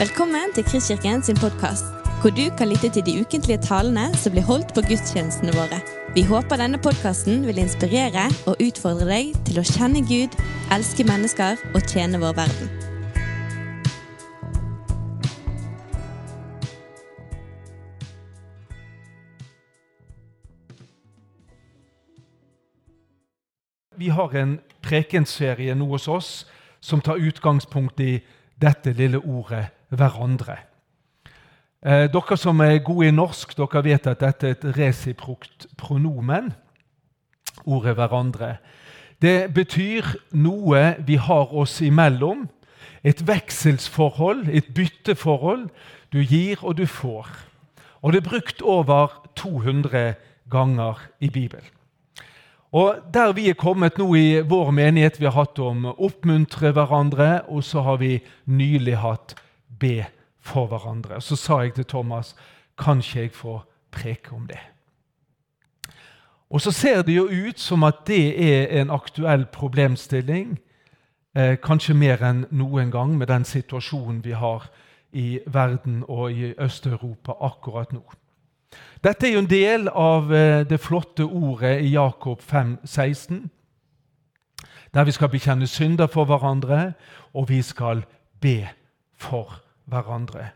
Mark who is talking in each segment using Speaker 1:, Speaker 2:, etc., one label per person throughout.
Speaker 1: Velkommen til Kristkirken sin podkast, hvor du kan lytte til de ukentlige talene som blir holdt på gudstjenestene våre. Vi håper denne podkasten vil inspirere og utfordre deg til å kjenne Gud, elske mennesker og tjene vår verden.
Speaker 2: Vi har en prekenserie nå hos oss som tar utgangspunkt i dette lille ordet 'hverandre'. Eh, dere som er gode i norsk, dere vet at dette er et resiprokt pronomen. Ordet 'hverandre'. Det betyr noe vi har oss imellom. Et vekselsforhold, et bytteforhold. Du gir, og du får. Og det er brukt over 200 ganger i Bibelen. Og Der vi er kommet nå i vår menighet, vi har hatt om å oppmuntre hverandre, og så har vi nylig hatt be for hverandre. Så sa jeg til Thomas kan ikke jeg få preke om det. Og så ser det jo ut som at det er en aktuell problemstilling, eh, kanskje mer enn noen gang, med den situasjonen vi har i verden og i Øst-Europa akkurat nå. Dette er jo en del av eh, det flotte ordet i Jakob 5, 16, der vi skal bekjenne synder for hverandre, og vi skal be for hverandre.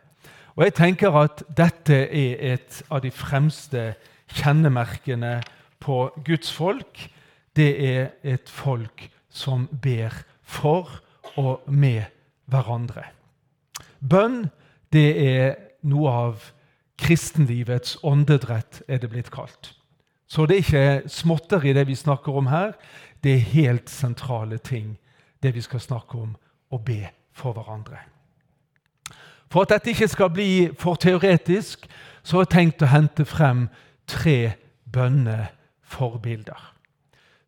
Speaker 2: Og Jeg tenker at dette er et av de fremste kjennemerkene på Guds folk. Det er et folk som ber for og med hverandre. Bønn det er noe av kristenlivets åndedrett, er det blitt kalt. Så det er ikke småtteri det vi snakker om her. Det er helt sentrale ting, det vi skal snakke om, å be for hverandre. For at dette ikke skal bli for teoretisk, så har jeg tenkt å hente frem tre bønneforbilder.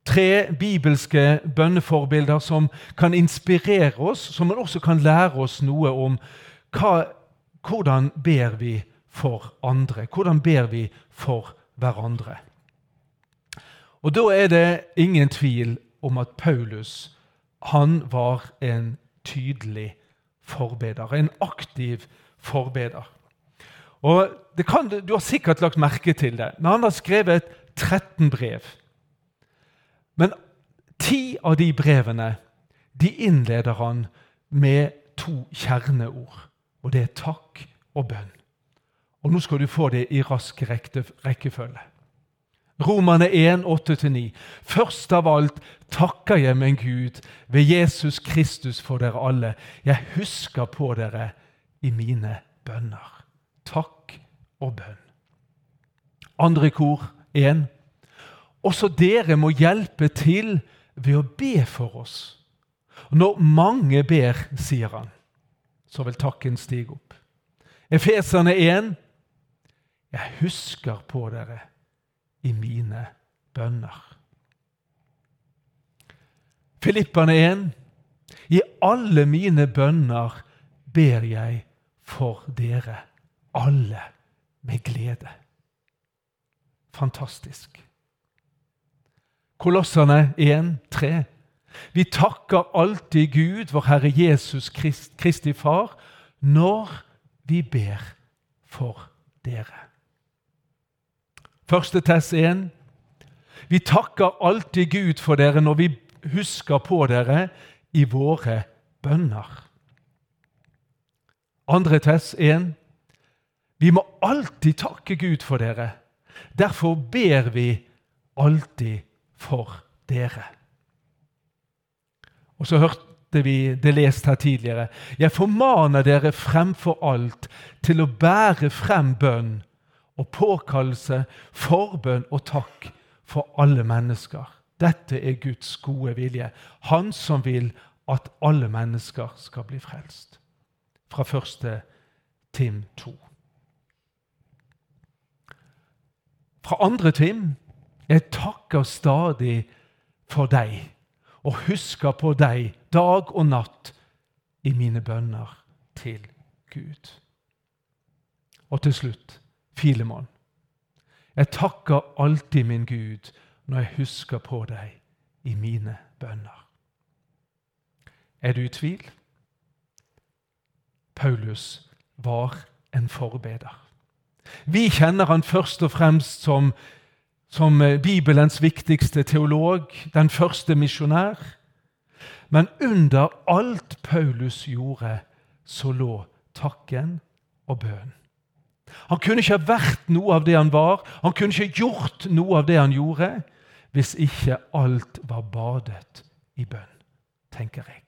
Speaker 2: Tre bibelske bønneforbilder som kan inspirere oss, som også kan lære oss noe om hva, hvordan ber vi for andre. Hvordan ber vi for hverandre? Og Da er det ingen tvil om at Paulus han var en tydelig forbeder, en aktiv forbeder. Og kan, Du har sikkert lagt merke til det, men han har skrevet 13 brev. Men ti av de brevene de innleder han med to kjerneord. Og det er takk og bønn. Og nå skal du få det i rask rekkefølge. Romane 1, 8-9. Først av alt takker jeg min Gud ved Jesus Kristus for dere alle. Jeg husker på dere i mine bønner. Takk og bønn. Andre kor 1. Også dere må hjelpe til ved å be for oss. Når mange ber, sier han, så vil takken stige opp. Efeserne 1. Jeg husker på dere i mine bønner. Filippane 1. I alle mine bønner ber jeg for dere, alle med glede. Fantastisk. Kolosserne 1, 3. Vi takker alltid Gud, vår Herre Jesus Kristi Far, når vi ber for dere. Første Tess 1. Vi takker alltid Gud for dere når vi husker på dere i våre bønner. Andre Tess 1. Vi må alltid takke Gud for dere. Derfor ber vi alltid for dere. Og så hørte vi det lest her tidligere. Jeg formaner dere fremfor alt til å bære frem bønn og påkallelse, forbønn og takk for alle mennesker. Dette er Guds gode vilje. Han som vil at alle mennesker skal bli frelst. Fra første Tim 2. Fra andre Tim jeg takker stadig for deg og husker på deg dag og natt i mine bønner til Gud. Og til slutt Filemon. Jeg takker alltid min Gud når jeg husker på deg i mine bønner. Er du i tvil? Paulus var en forbeder. Vi kjenner han først og fremst som, som Bibelens viktigste teolog, den første misjonær. Men under alt Paulus gjorde, så lå takken og bønnen. Han kunne ikke ha vært noe av det han var, han kunne ikke gjort noe av det han gjorde, hvis ikke alt var badet i bønn, tenker jeg.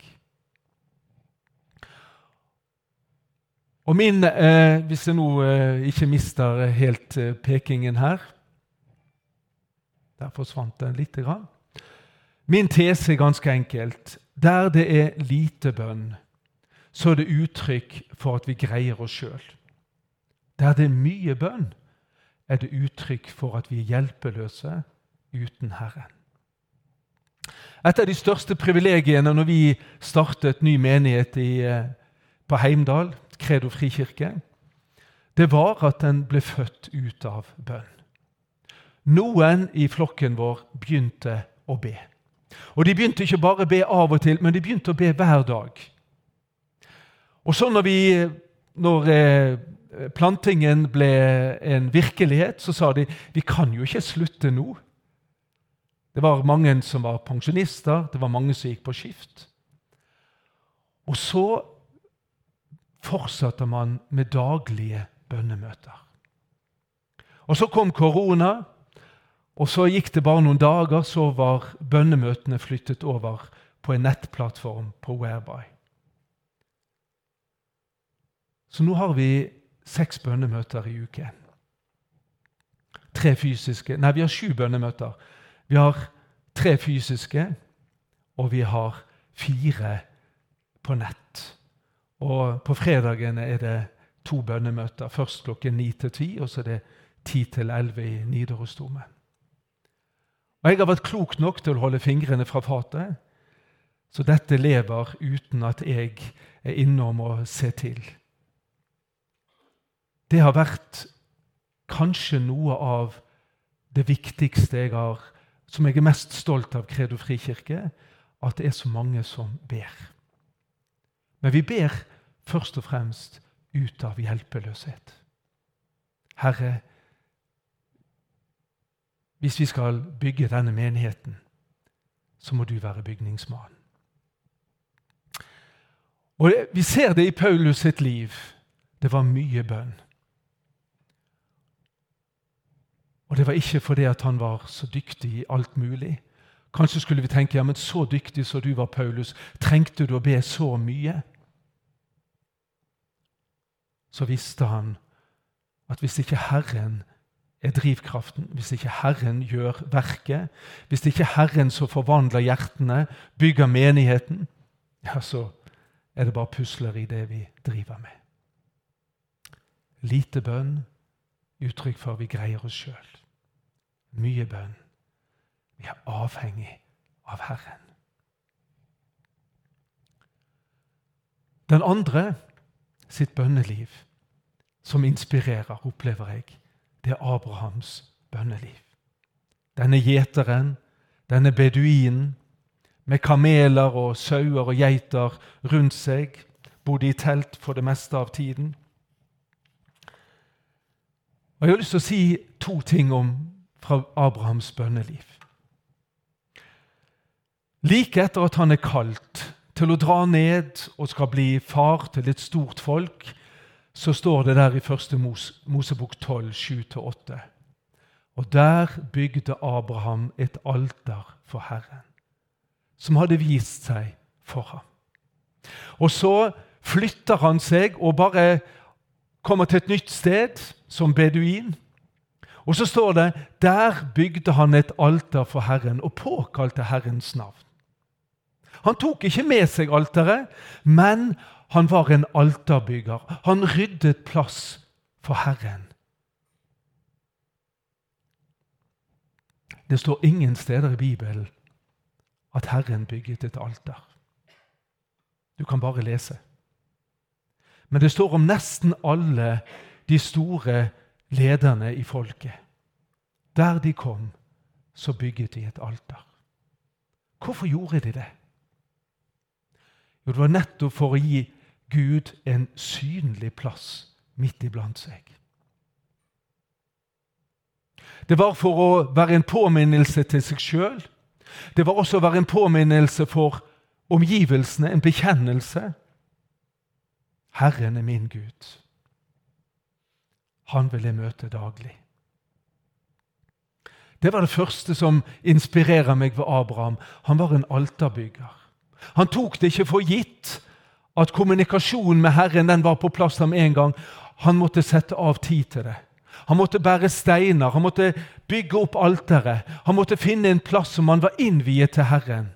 Speaker 2: Og min, eh, Hvis jeg nå eh, ikke mister helt eh, pekingen her Der forsvant den lite grann. Min tese er ganske enkelt. Der det er lite bønn, så er det uttrykk for at vi greier oss sjøl. Der det er mye bønn, er det uttrykk for at vi er hjelpeløse uten Herren. Et av de største privilegiene når vi startet ny menighet i, eh, på Heimdal, Kredo frikirke, det var at den ble født ut av bønn. Noen i flokken vår begynte å be. Og De begynte ikke bare å be av og til, men de begynte å be hver dag. Og så når, vi, når eh, plantingen ble en virkelighet, så sa de vi kan jo ikke slutte nå. Det var mange som var pensjonister, det var mange som gikk på skift. Og så fortsatte man med daglige bønnemøter. Og Så kom korona, og så gikk det bare noen dager, så var bønnemøtene flyttet over på en nettplattform på Whereby. Så nå har vi seks bønnemøter i uken. Tre fysiske Nei, vi har sju bønnemøter. Vi har tre fysiske, og vi har fire på nett. Og på fredagene er det to bønnemøter. Først klokken ni til ti, og så er det ti til elleve i Nidarosdomen. Og jeg har vært klok nok til å holde fingrene fra fatet, så dette lever uten at jeg er innom og ser til. Det har vært kanskje noe av det viktigste jeg har som jeg er mest stolt av Kredo frikirke, at det er så mange som ber. Men vi ber først og fremst ut av hjelpeløshet. Herre, hvis vi skal bygge denne menigheten, så må du være bygningsmann. Og Vi ser det i Paulus sitt liv. Det var mye bønn. Og det var ikke fordi at han var så dyktig i alt mulig. Kanskje skulle vi tenke ja, men så dyktig som du var, Paulus, trengte du å be så mye? Så visste han at hvis ikke Herren er drivkraften, hvis ikke Herren gjør verket, hvis ikke Herren som forvandler hjertene, bygger menigheten, ja, så er det bare pusler i det vi driver med. Lite bønn, uttrykk for vi greier oss sjøl. Mye bønn. Vi er avhengig av Herren. Den andre sitt bønneliv, som inspirerer, opplever jeg, det er Abrahams bønneliv. Denne gjeteren, denne beduinen, med kameler og sauer og geiter rundt seg, bodde i telt for det meste av tiden. Og Jeg har lyst til å si to ting om fra Abrahams bønneliv. Like etter at han er kalt til å dra ned og skal bli far til et stort folk, så står det der i første Mos Mosebok 12, 7-8. Og der bygde Abraham et alter for Herren, som hadde vist seg for ham. Og så flytter han seg og bare kommer til et nytt sted som beduin. Og så står det der bygde han et alter for Herren og påkalte Herrens navn. Han tok ikke med seg alteret, men han var en alterbygger. Han ryddet plass for Herren. Det står ingen steder i Bibelen at Herren bygget et alter. Du kan bare lese. Men det står om nesten alle de store lederne i folket. Der de kom, så bygget de et alter. Hvorfor gjorde de det? Jo, Det var nettopp for å gi Gud en synlig plass midt iblant seg. Det var for å være en påminnelse til seg sjøl. Det var også å være en påminnelse for omgivelsene, en bekjennelse. Herren er min Gud. Han vil jeg møte daglig. Det var det første som inspirerer meg ved Abraham. Han var en alterbygger. Han tok det ikke for gitt at kommunikasjonen med Herren den var på plass med en gang. Han måtte sette av tid til det. Han måtte bære steiner, han måtte bygge opp alteret. Han måtte finne en plass som han var innviet til Herren.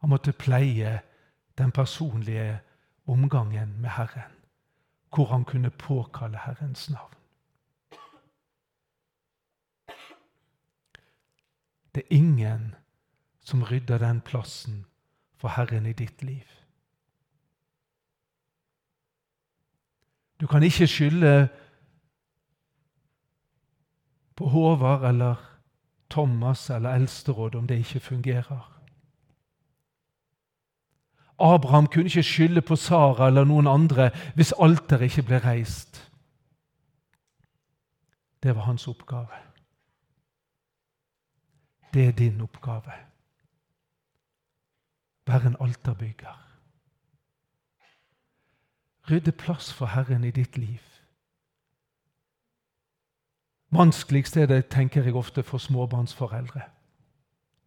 Speaker 2: Han måtte pleie den personlige omgangen med Herren, hvor han kunne påkalle Herrens navn. Det er ingen som rydder den plassen for Herren i ditt liv. Du kan ikke skylde på Håvard eller Thomas eller Eldsteråd om det ikke fungerer. Abraham kunne ikke skylde på Sara eller noen andre hvis alteret ikke ble reist. Det var hans oppgave. Det er din oppgave. Vær en alterbygger. Rydde plass for Herren i ditt liv. Vanskeligst er det, tenker jeg ofte, for småbarnsforeldre.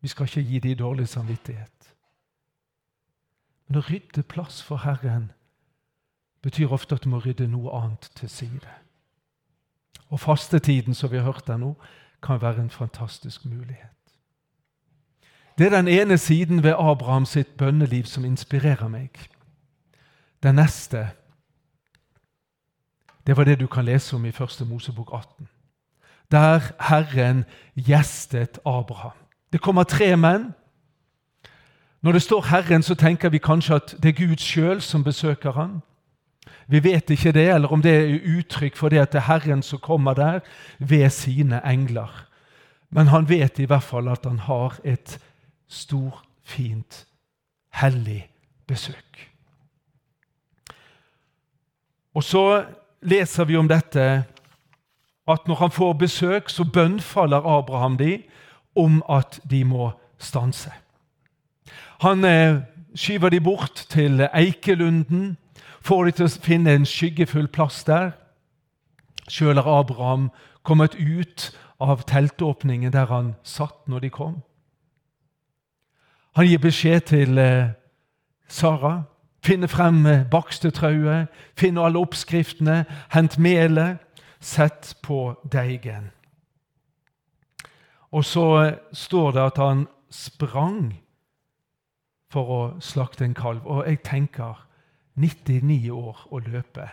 Speaker 2: Vi skal ikke gi dem dårlig samvittighet. Men å rydde plass for Herren betyr ofte at du må rydde noe annet til side. Og fastetiden, som vi har hørt der nå, kan være en fantastisk mulighet. Det er den ene siden ved Abraham sitt bønneliv som inspirerer meg. Den neste det var det du kan lese om i 1. Mosebok 18. Der Herren gjestet Abraham. Det kommer tre menn. Når det står 'Herren', så tenker vi kanskje at det er Gud sjøl som besøker han. Vi vet ikke det, eller om det er uttrykk for det at det er Herren som kommer der ved sine engler. Men han vet i hvert fall at han har et stor, fint, hellig besøk. Og så leser vi om dette at når han får besøk, så bønnfaller Abraham de om at de må stanse. Han eh, skyver de bort til Eikelunden, får de til å finne en skyggefull plass der. Sjøl er Abraham kommet ut av teltåpningen der han satt når de kom. Han gir beskjed til eh, Sara Finne frem bakstetrauet, finne alle oppskriftene, hent melet, sett på deigen. Og så står det at han sprang for å slakte en kalv. Og jeg tenker 99 år å løpe.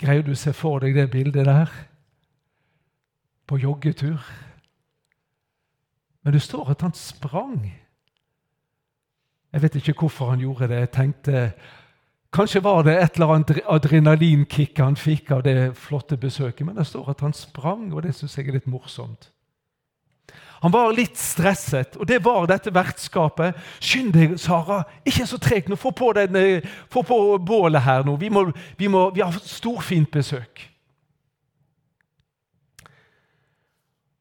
Speaker 2: Greier du å se for deg det bildet der? På joggetur? Men det står at han sprang. Jeg vet ikke hvorfor han gjorde det. Jeg tenkte Kanskje var det et eller annet adrenalinkick han fikk av det flotte besøket. Men det står at han sprang, og det syns jeg er litt morsomt. Han var litt stresset, og det var dette vertskapet. Skynd deg, Sara, ikke så treg. Få på, få på bålet her nå. Vi, må, vi, må, vi har storfint besøk.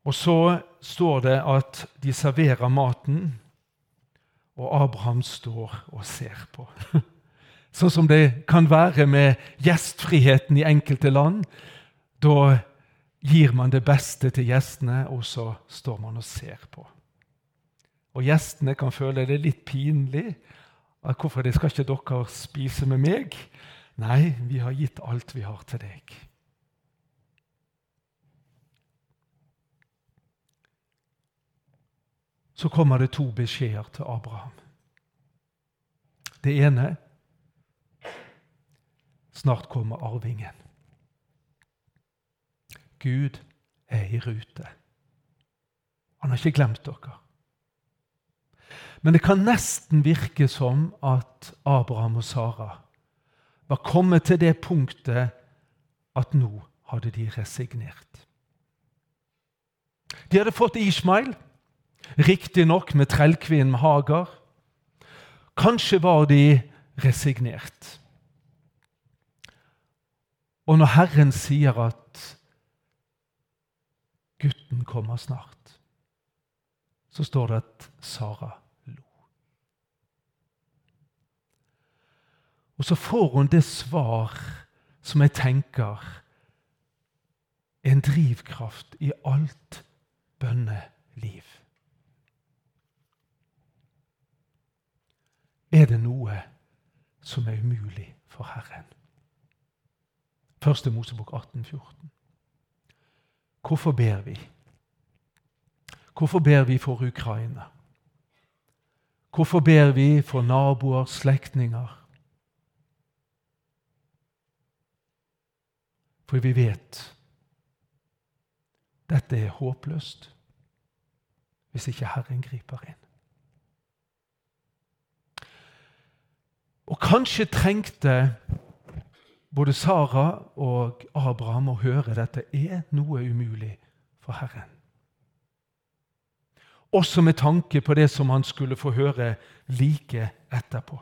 Speaker 2: Og så står det at de serverer maten og Abraham står og ser på. Sånn som det kan være med gjestfriheten i enkelte land. Da gir man det beste til gjestene, og så står man og ser på. Og gjestene kan føle det litt pinlig. Hvorfor det skal ikke dere spise med meg? Nei, vi har gitt alt vi har til deg. så kommer det to beskjeder til Abraham. Det ene Snart kommer arvingen. Gud er i rute. Han har ikke glemt dere. Men det kan nesten virke som at Abraham og Sara var kommet til det punktet at nå hadde de resignert. De hadde fått Ishmael. Riktignok med trellkvinnen Hagar. Kanskje var de resignert. Og når Herren sier at gutten kommer snart, så står det at Sara lo. Og så får hun det svar som jeg tenker er en drivkraft i alt bønneliv. Er det noe som er umulig for Herren? Første Mosebok 18, 14. Hvorfor ber vi? Hvorfor ber vi for Ukraina? Hvorfor ber vi for naboer, slektninger? For vi vet dette er håpløst hvis ikke Herren griper inn. Og kanskje trengte både Sara og Abraham å høre dette er noe umulig for Herren. Også med tanke på det som han skulle få høre like etterpå.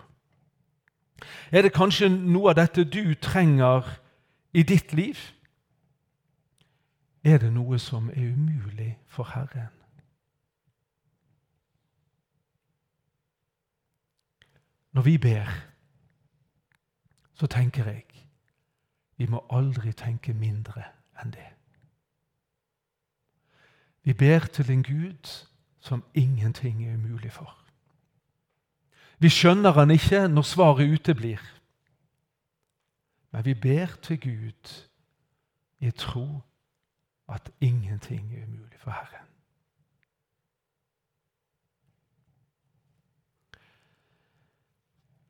Speaker 2: Er det kanskje noe av dette du trenger i ditt liv? Er det noe som er umulig for Herren? Når vi ber, så tenker jeg vi må aldri tenke mindre enn det. Vi ber til en Gud som ingenting er umulig for. Vi skjønner han ikke når svaret uteblir. Men vi ber til Gud i tro at ingenting er umulig for Herren.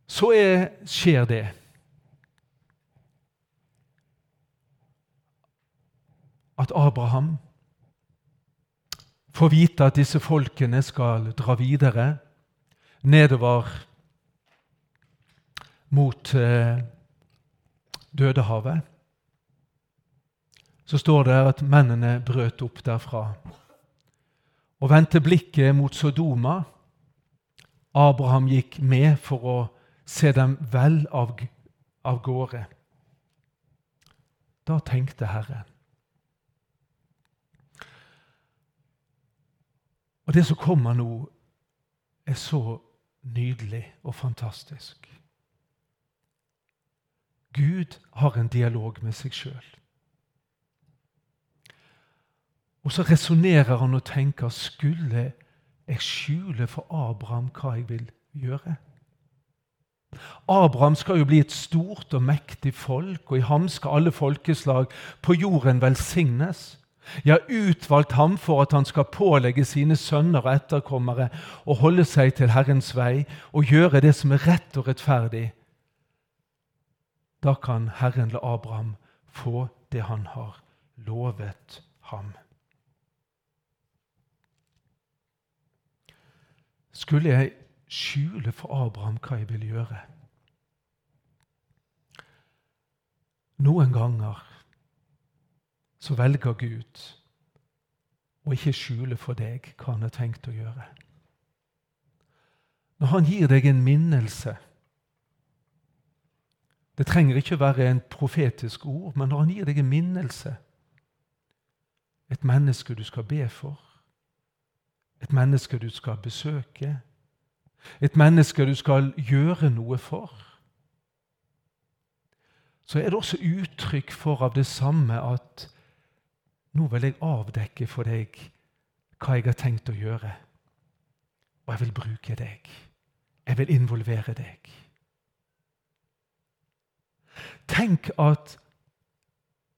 Speaker 2: Så er, skjer det at Abraham får vite at disse folkene skal dra videre nedover mot eh, Dødehavet. Så står det at mennene brøt opp derfra og vendte blikket mot Sodoma. Abraham gikk med for å se dem vel av, av gårde. Da tenkte Herren Og det som kommer nå, er så nydelig og fantastisk. Gud har en dialog med seg sjøl. Og så resonnerer han og tenker skulle jeg skjule for Abraham hva jeg vil gjøre? Abraham skal jo bli et stort og mektig folk, og i ham skal alle folkeslag på jorden velsignes. Jeg har utvalgt ham for at han skal pålegge sine sønner og etterkommere å holde seg til Herrens vei og gjøre det som er rett og rettferdig. Da kan Herren la Abraham få det han har lovet ham. Skulle jeg skjule for Abraham hva jeg vil gjøre? Noen ganger så velger Gud å ikke skjule for deg hva han har tenkt å gjøre. Når han gir deg en minnelse Det trenger ikke å være en profetisk ord, men når han gir deg en minnelse Et menneske du skal be for, et menneske du skal besøke, et menneske du skal gjøre noe for så er det også uttrykk for av det samme at nå vil jeg avdekke for deg hva jeg har tenkt å gjøre. Og jeg vil bruke deg. Jeg vil involvere deg. Tenk at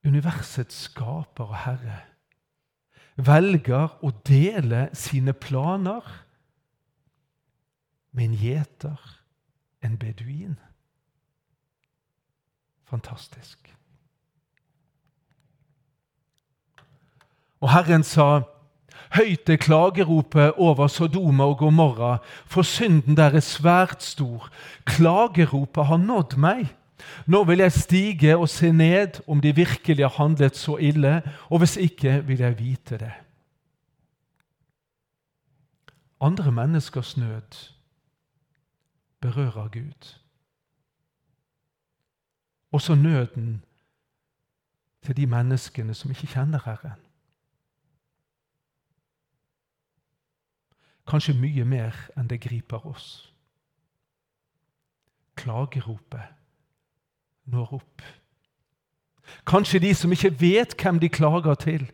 Speaker 2: universets skaper og herre velger å dele sine planer med en gjeter, en beduin. Fantastisk. Og Herren sa, Høyt er klageropet over Sodoma og Gomorra, for synden der er svært stor. Klageropet har nådd meg. Nå vil jeg stige og se ned om de virkelig har handlet så ille, og hvis ikke vil jeg vite det. Andre menneskers nød berører Gud. Også nøden til de menneskene som ikke kjenner Herren. Kanskje mye mer enn det griper oss. Klageropet når opp. Kanskje de som ikke vet hvem de klager til,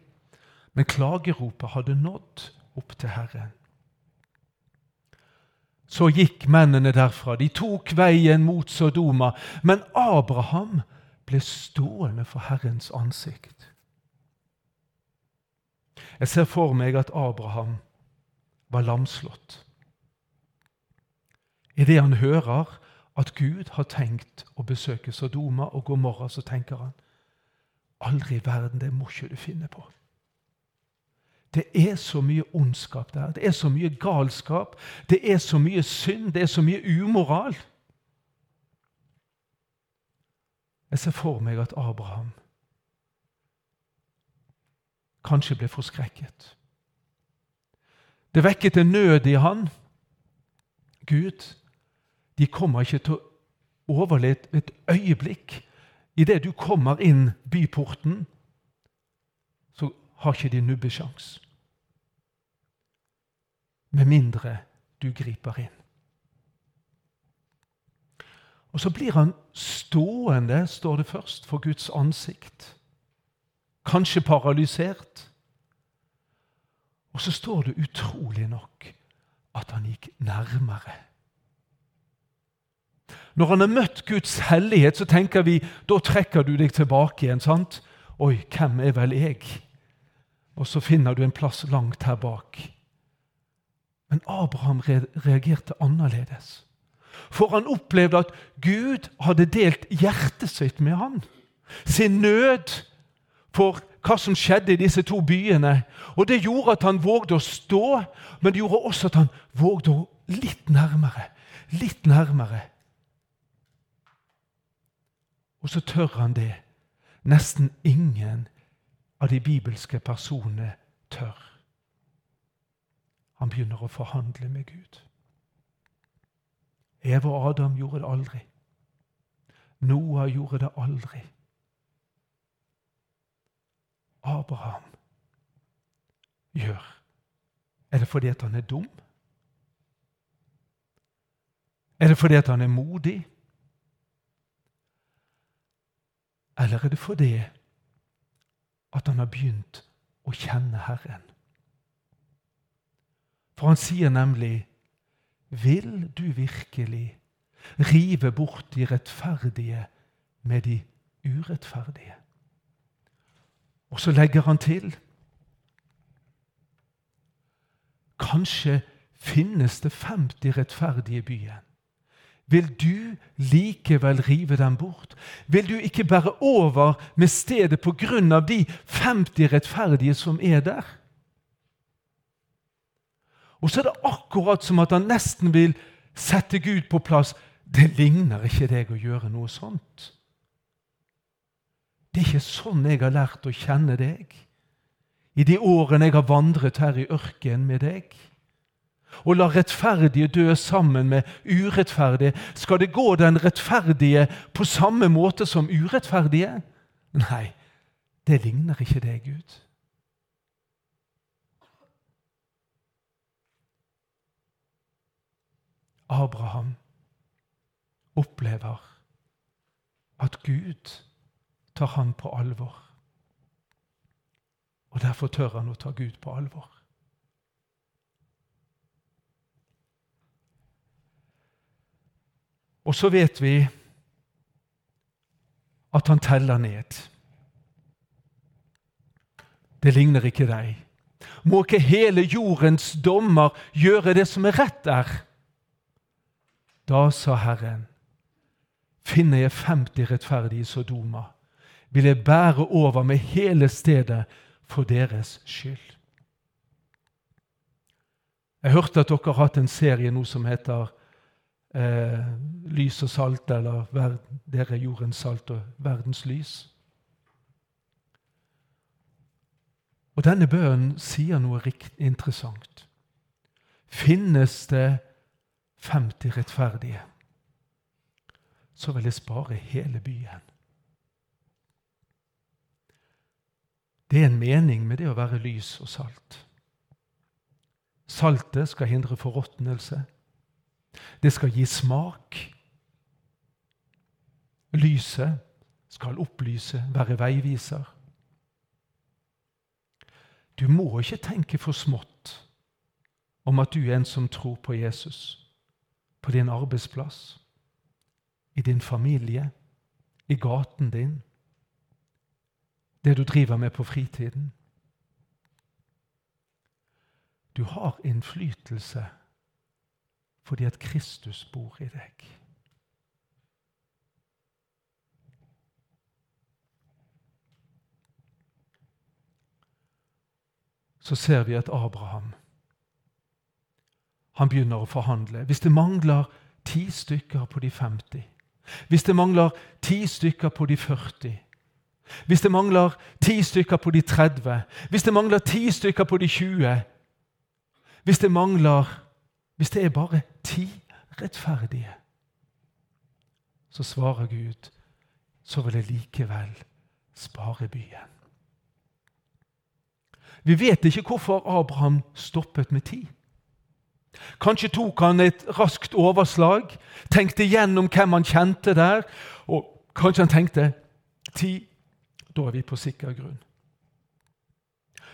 Speaker 2: men klageropet hadde nådd opp til Herren. Så gikk mennene derfra. De tok veien mot Sodoma. Men Abraham ble stående for Herrens ansikt. Jeg ser for meg at Abraham var lamslått. Idet han hører at Gud har tenkt å besøke Sodoma og Gomorra, så tenker han aldri i verden, det må ikke du finne på. Det er så mye ondskap der. Det er så mye galskap. Det er så mye synd. Det er så mye umoral. Jeg ser for meg at Abraham kanskje ble forskrekket. Det vekket en nød i han. Gud, de kommer ikke til å overleve et øyeblikk. Idet du kommer inn byporten, så har ikke de nubbesjans. Med mindre du griper inn. Og så blir han stående, står det først, for Guds ansikt. Kanskje paralysert. Og så står det utrolig nok at han gikk nærmere. Når han har møtt Guds hellighet, så tenker vi da trekker du deg tilbake igjen. sant? Oi, hvem er vel jeg? Og så finner du en plass langt her bak. Men Abraham reagerte annerledes. For han opplevde at Gud hadde delt hjertet sitt med han. Sin nød for hva som skjedde i disse to byene. Og Det gjorde at han vågde å stå, men det gjorde også at han vågde å litt nærmere. Litt nærmere. Og så tør han det nesten ingen av de bibelske personene tør. Han begynner å forhandle med Gud. Eva og Adam gjorde det aldri. Noah gjorde det aldri. Abraham gjør? Er det fordi at han er dum? Er det fordi at han er modig? Eller er det fordi at han har begynt å kjenne Herren? For han sier nemlig vil du virkelig rive bort de rettferdige med de urettferdige? Og så legger han til Kanskje finnes det 50 rettferdige i byen. Vil du likevel rive dem bort? Vil du ikke bære over med stedet på grunn av de 50 rettferdige som er der? Og så er det akkurat som at han nesten vil sette Gud på plass. Det ligner ikke deg å gjøre noe sånt. Det er ikke sånn jeg har lært å kjenne deg i de årene jeg har vandret her i ørkenen med deg. Og la rettferdige dø sammen med urettferdige. Skal det gå den rettferdige på samme måte som urettferdige? Nei, det ligner ikke deg, Gud. Abraham opplever at Gud tar han på alvor. Og derfor tør han å ta Gud på alvor. Og så vet vi at han teller ned. Det ligner ikke deg. Må ikke hele jordens dommer gjøre det som er rett der? Da sa Herren, finner jeg 50 rettferdige Sodoma, vil jeg bære over med hele stedet for deres skyld. Jeg hørte at dere har hatt en serie nå som heter eh, Lys og salt, eller Dere er jordens salt og verdens lys. Og Denne bønnen sier noe interessant. Finnes det 50 rettferdige. så vil jeg spare hele byen. Det er en mening med det å være lys og salt. Saltet skal hindre forråtnelse. Det skal gi smak. Lyset skal opplyse, være veiviser. Du må ikke tenke for smått om at du er en som tror på Jesus, på din arbeidsplass, i din familie, i gaten din, det du driver med på fritiden. Du har innflytelse fordi at Kristus bor i deg. Så ser vi at Abraham han begynner å forhandle. Hvis det mangler ti stykker på de 50, hvis det mangler ti stykker på de 40 hvis det mangler ti stykker på de 30, hvis det mangler ti stykker på de 20 Hvis det mangler Hvis det er bare ti rettferdige, så svarer Gud, så vil jeg likevel spare byen. Vi vet ikke hvorfor Abraham stoppet med ti. Kanskje tok han et raskt overslag, tenkte gjennom hvem han kjente der, og kanskje han tenkte ti da er vi på sikker grunn.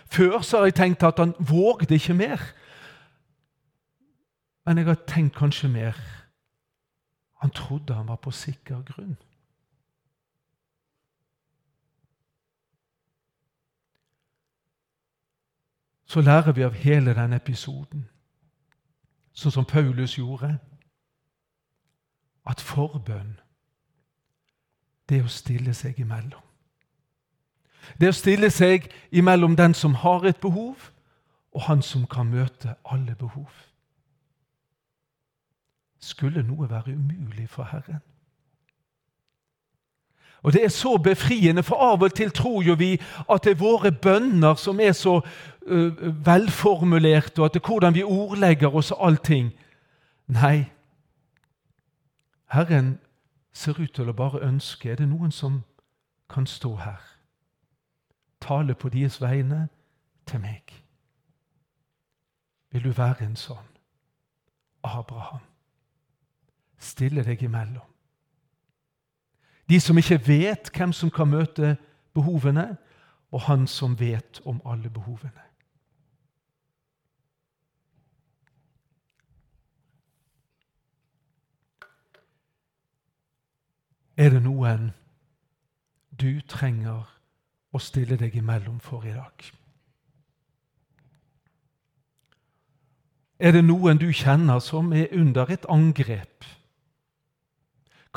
Speaker 2: Før så har jeg tenkt at han vågde ikke mer. Men jeg har tenkt kanskje mer. Han trodde han var på sikker grunn. Så lærer vi av hele denne episoden, sånn som Paulus gjorde, at forbønn, det er å stille seg imellom. Det å stille seg imellom den som har et behov, og han som kan møte alle behov. Skulle noe være umulig for Herren? Og Det er så befriende, for av og til tror jo vi at det er våre bønner som er så uh, velformulerte, og at det er hvordan vi ordlegger oss og allting. Nei, Herren ser ut til å bare ønske Er det noen som kan stå her? Tale på deres vegne til meg. Vil du være en sånn Abraham? Stille deg imellom. De som ikke vet hvem som kan møte behovene, og han som vet om alle behovene. Er det noen du trenger å stille deg imellom for i dag. Er det noen du kjenner som er under et angrep?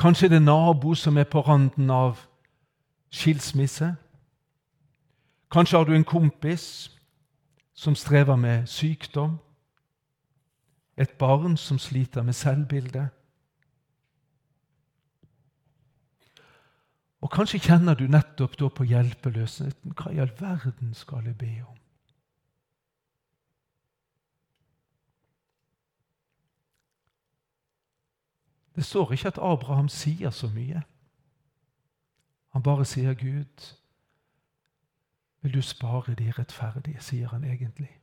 Speaker 2: Kanskje det er nabo som er på randen av skilsmisse? Kanskje har du en kompis som strever med sykdom? Et barn som sliter med selvbildet? Og kanskje kjenner du nettopp da på hjelpeløsheten. Hva i all verden skal jeg be om? Det står ikke at Abraham sier så mye. Han bare sier, 'Gud, vil du spare de rettferdige?' sier han egentlig.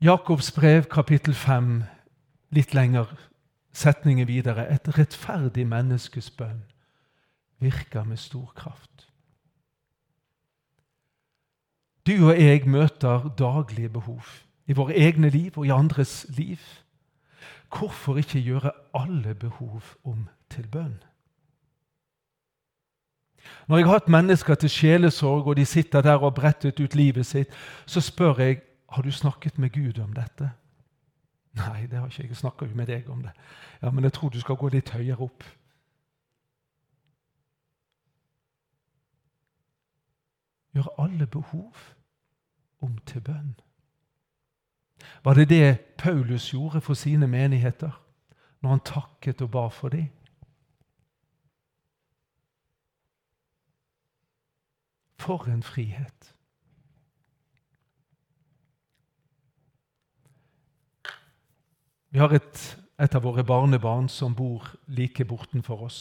Speaker 2: Jakobs brev, kapittel 5, litt lenger setningen videre. Et rettferdig menneskes bønn virker med stor kraft. Du og jeg møter daglige behov i våre egne liv og i andres liv. Hvorfor ikke gjøre alle behov om til bønn? Når jeg har hatt mennesker til sjelesorg, og de sitter der og har brettet ut livet sitt, så spør jeg har du snakket med Gud om dette. Nei, det har ikke jeg snakka med deg om det. Ja, Men jeg tror du skal gå litt høyere opp. Gjøre alle behov om til bønn. Var det det Paulus gjorde for sine menigheter når han takket og ba for dem? For en frihet! Vi har et, et av våre barnebarn som bor like bortenfor oss.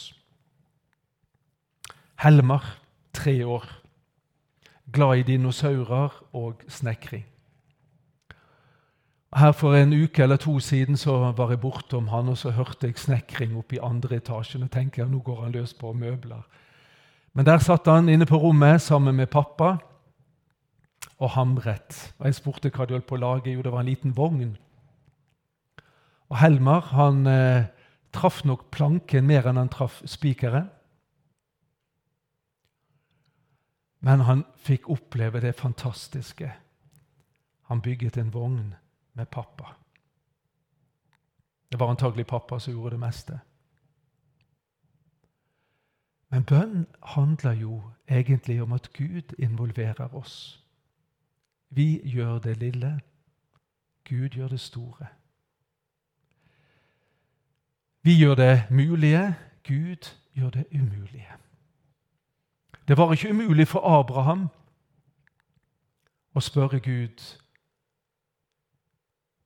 Speaker 2: Helmar, tre år. Glad i dinosaurer og snekring. Her For en uke eller to siden så var jeg bortom han, og så hørte jeg snekring oppe i andre etasjen. og tenker jeg, nå går han løs på møbler. Men der satt han inne på rommet sammen med pappa og hamret. Og Jeg spurte hva de holdt på å lage. Jo, det var en liten vogn. Og Helmar han eh, traff nok planken mer enn han traff spikeren. Men han fikk oppleve det fantastiske. Han bygget en vogn med pappa. Det var antagelig pappa som gjorde det meste. Men bønn handler jo egentlig om at Gud involverer oss. Vi gjør det lille, Gud gjør det store. Vi gjør det mulige, Gud gjør det umulige. Det var ikke umulig for Abraham å spørre Gud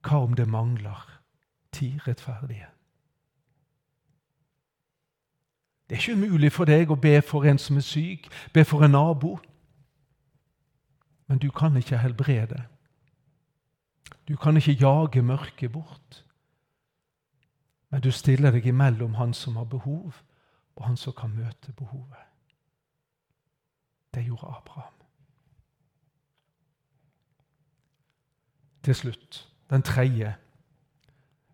Speaker 2: hva om det mangler ti rettferdige? Det er ikke umulig for deg å be for en som er syk, be for en nabo. Men du kan ikke helbrede. Du kan ikke jage mørket bort. Men du stiller deg imellom han som har behov, og han som kan møte behovet. Det gjorde Abraham. Til slutt den tredje,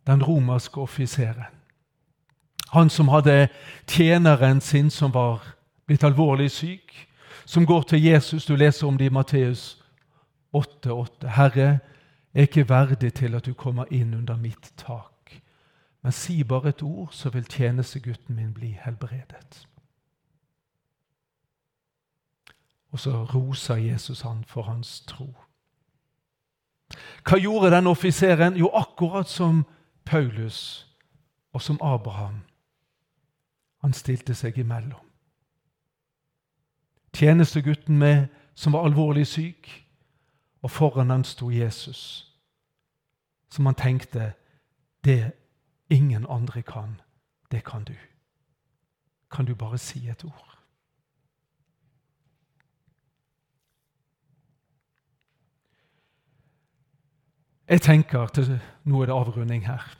Speaker 2: den romerske offiseren. Han som hadde tjeneren sin som var blitt alvorlig syk, som går til Jesus. Du leser om det i Matteus 8,8. Herre, jeg er ikke verdig til at du kommer inn under mitt tak. Men si bare et ord, så vil tjenestegutten min bli helbredet. Og så roser Jesus han for hans tro. Hva gjorde denne offiseren? Jo, akkurat som Paulus og som Abraham. Han stilte seg imellom. Tjenestegutten med, som var alvorlig syk, og foran han sto Jesus, som han tenkte det ingen andre kan, det kan du. Kan du bare si et ord? Jeg tenker til Nå er det avrunding her.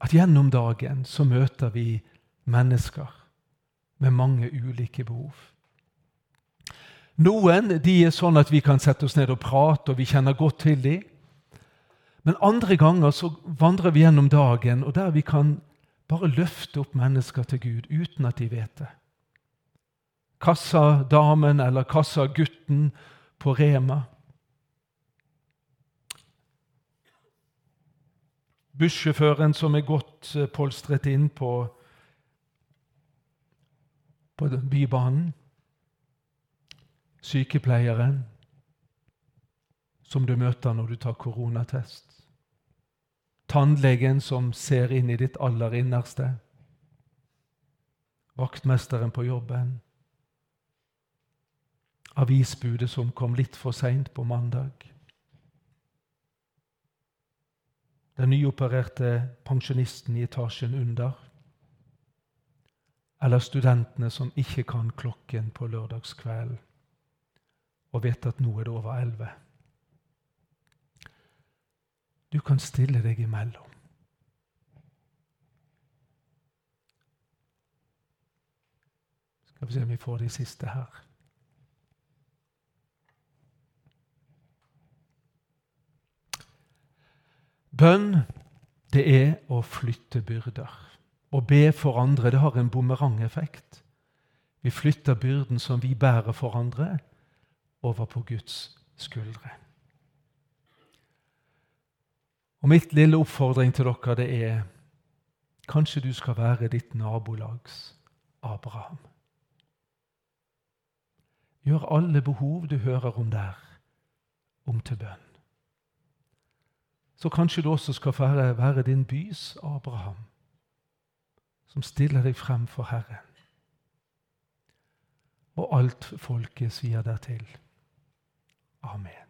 Speaker 2: At gjennom dagen så møter vi mennesker med mange ulike behov. Noen de er sånn at vi kan sette oss ned og prate, og vi kjenner godt til dem. Men andre ganger så vandrer vi gjennom dagen, og der vi kan bare løfte opp mennesker til Gud uten at de vet det. Kassadamen eller kassagutten på Rema bussjåføren som er godt eh, polstret inn på, på Bybanen. Sykepleieren som du møter når du tar koronatest. Tannlegen som ser inn i ditt aller innerste. Vaktmesteren på jobben. Avisbudet som kom litt for seint på mandag. den nyopererte pensjonisten i etasjen under, eller studentene som ikke kan klokken på lørdagskvelden og vet at nå er det over elleve. Du kan stille deg imellom. Skal vi se om vi får de siste her. Bønn, det er å flytte byrder. Å be for andre det har en bumerangeffekt. Vi flytter byrden som vi bærer for andre, over på Guds skuldre. Og Mitt lille oppfordring til dere det er kanskje du skal være ditt nabolags Abraham. Gjør alle behov du hører om der, om til bønn så kanskje du også skal være, være din bys Abraham, som stiller deg frem for Herren. Og alt folket sier dertil. Amen.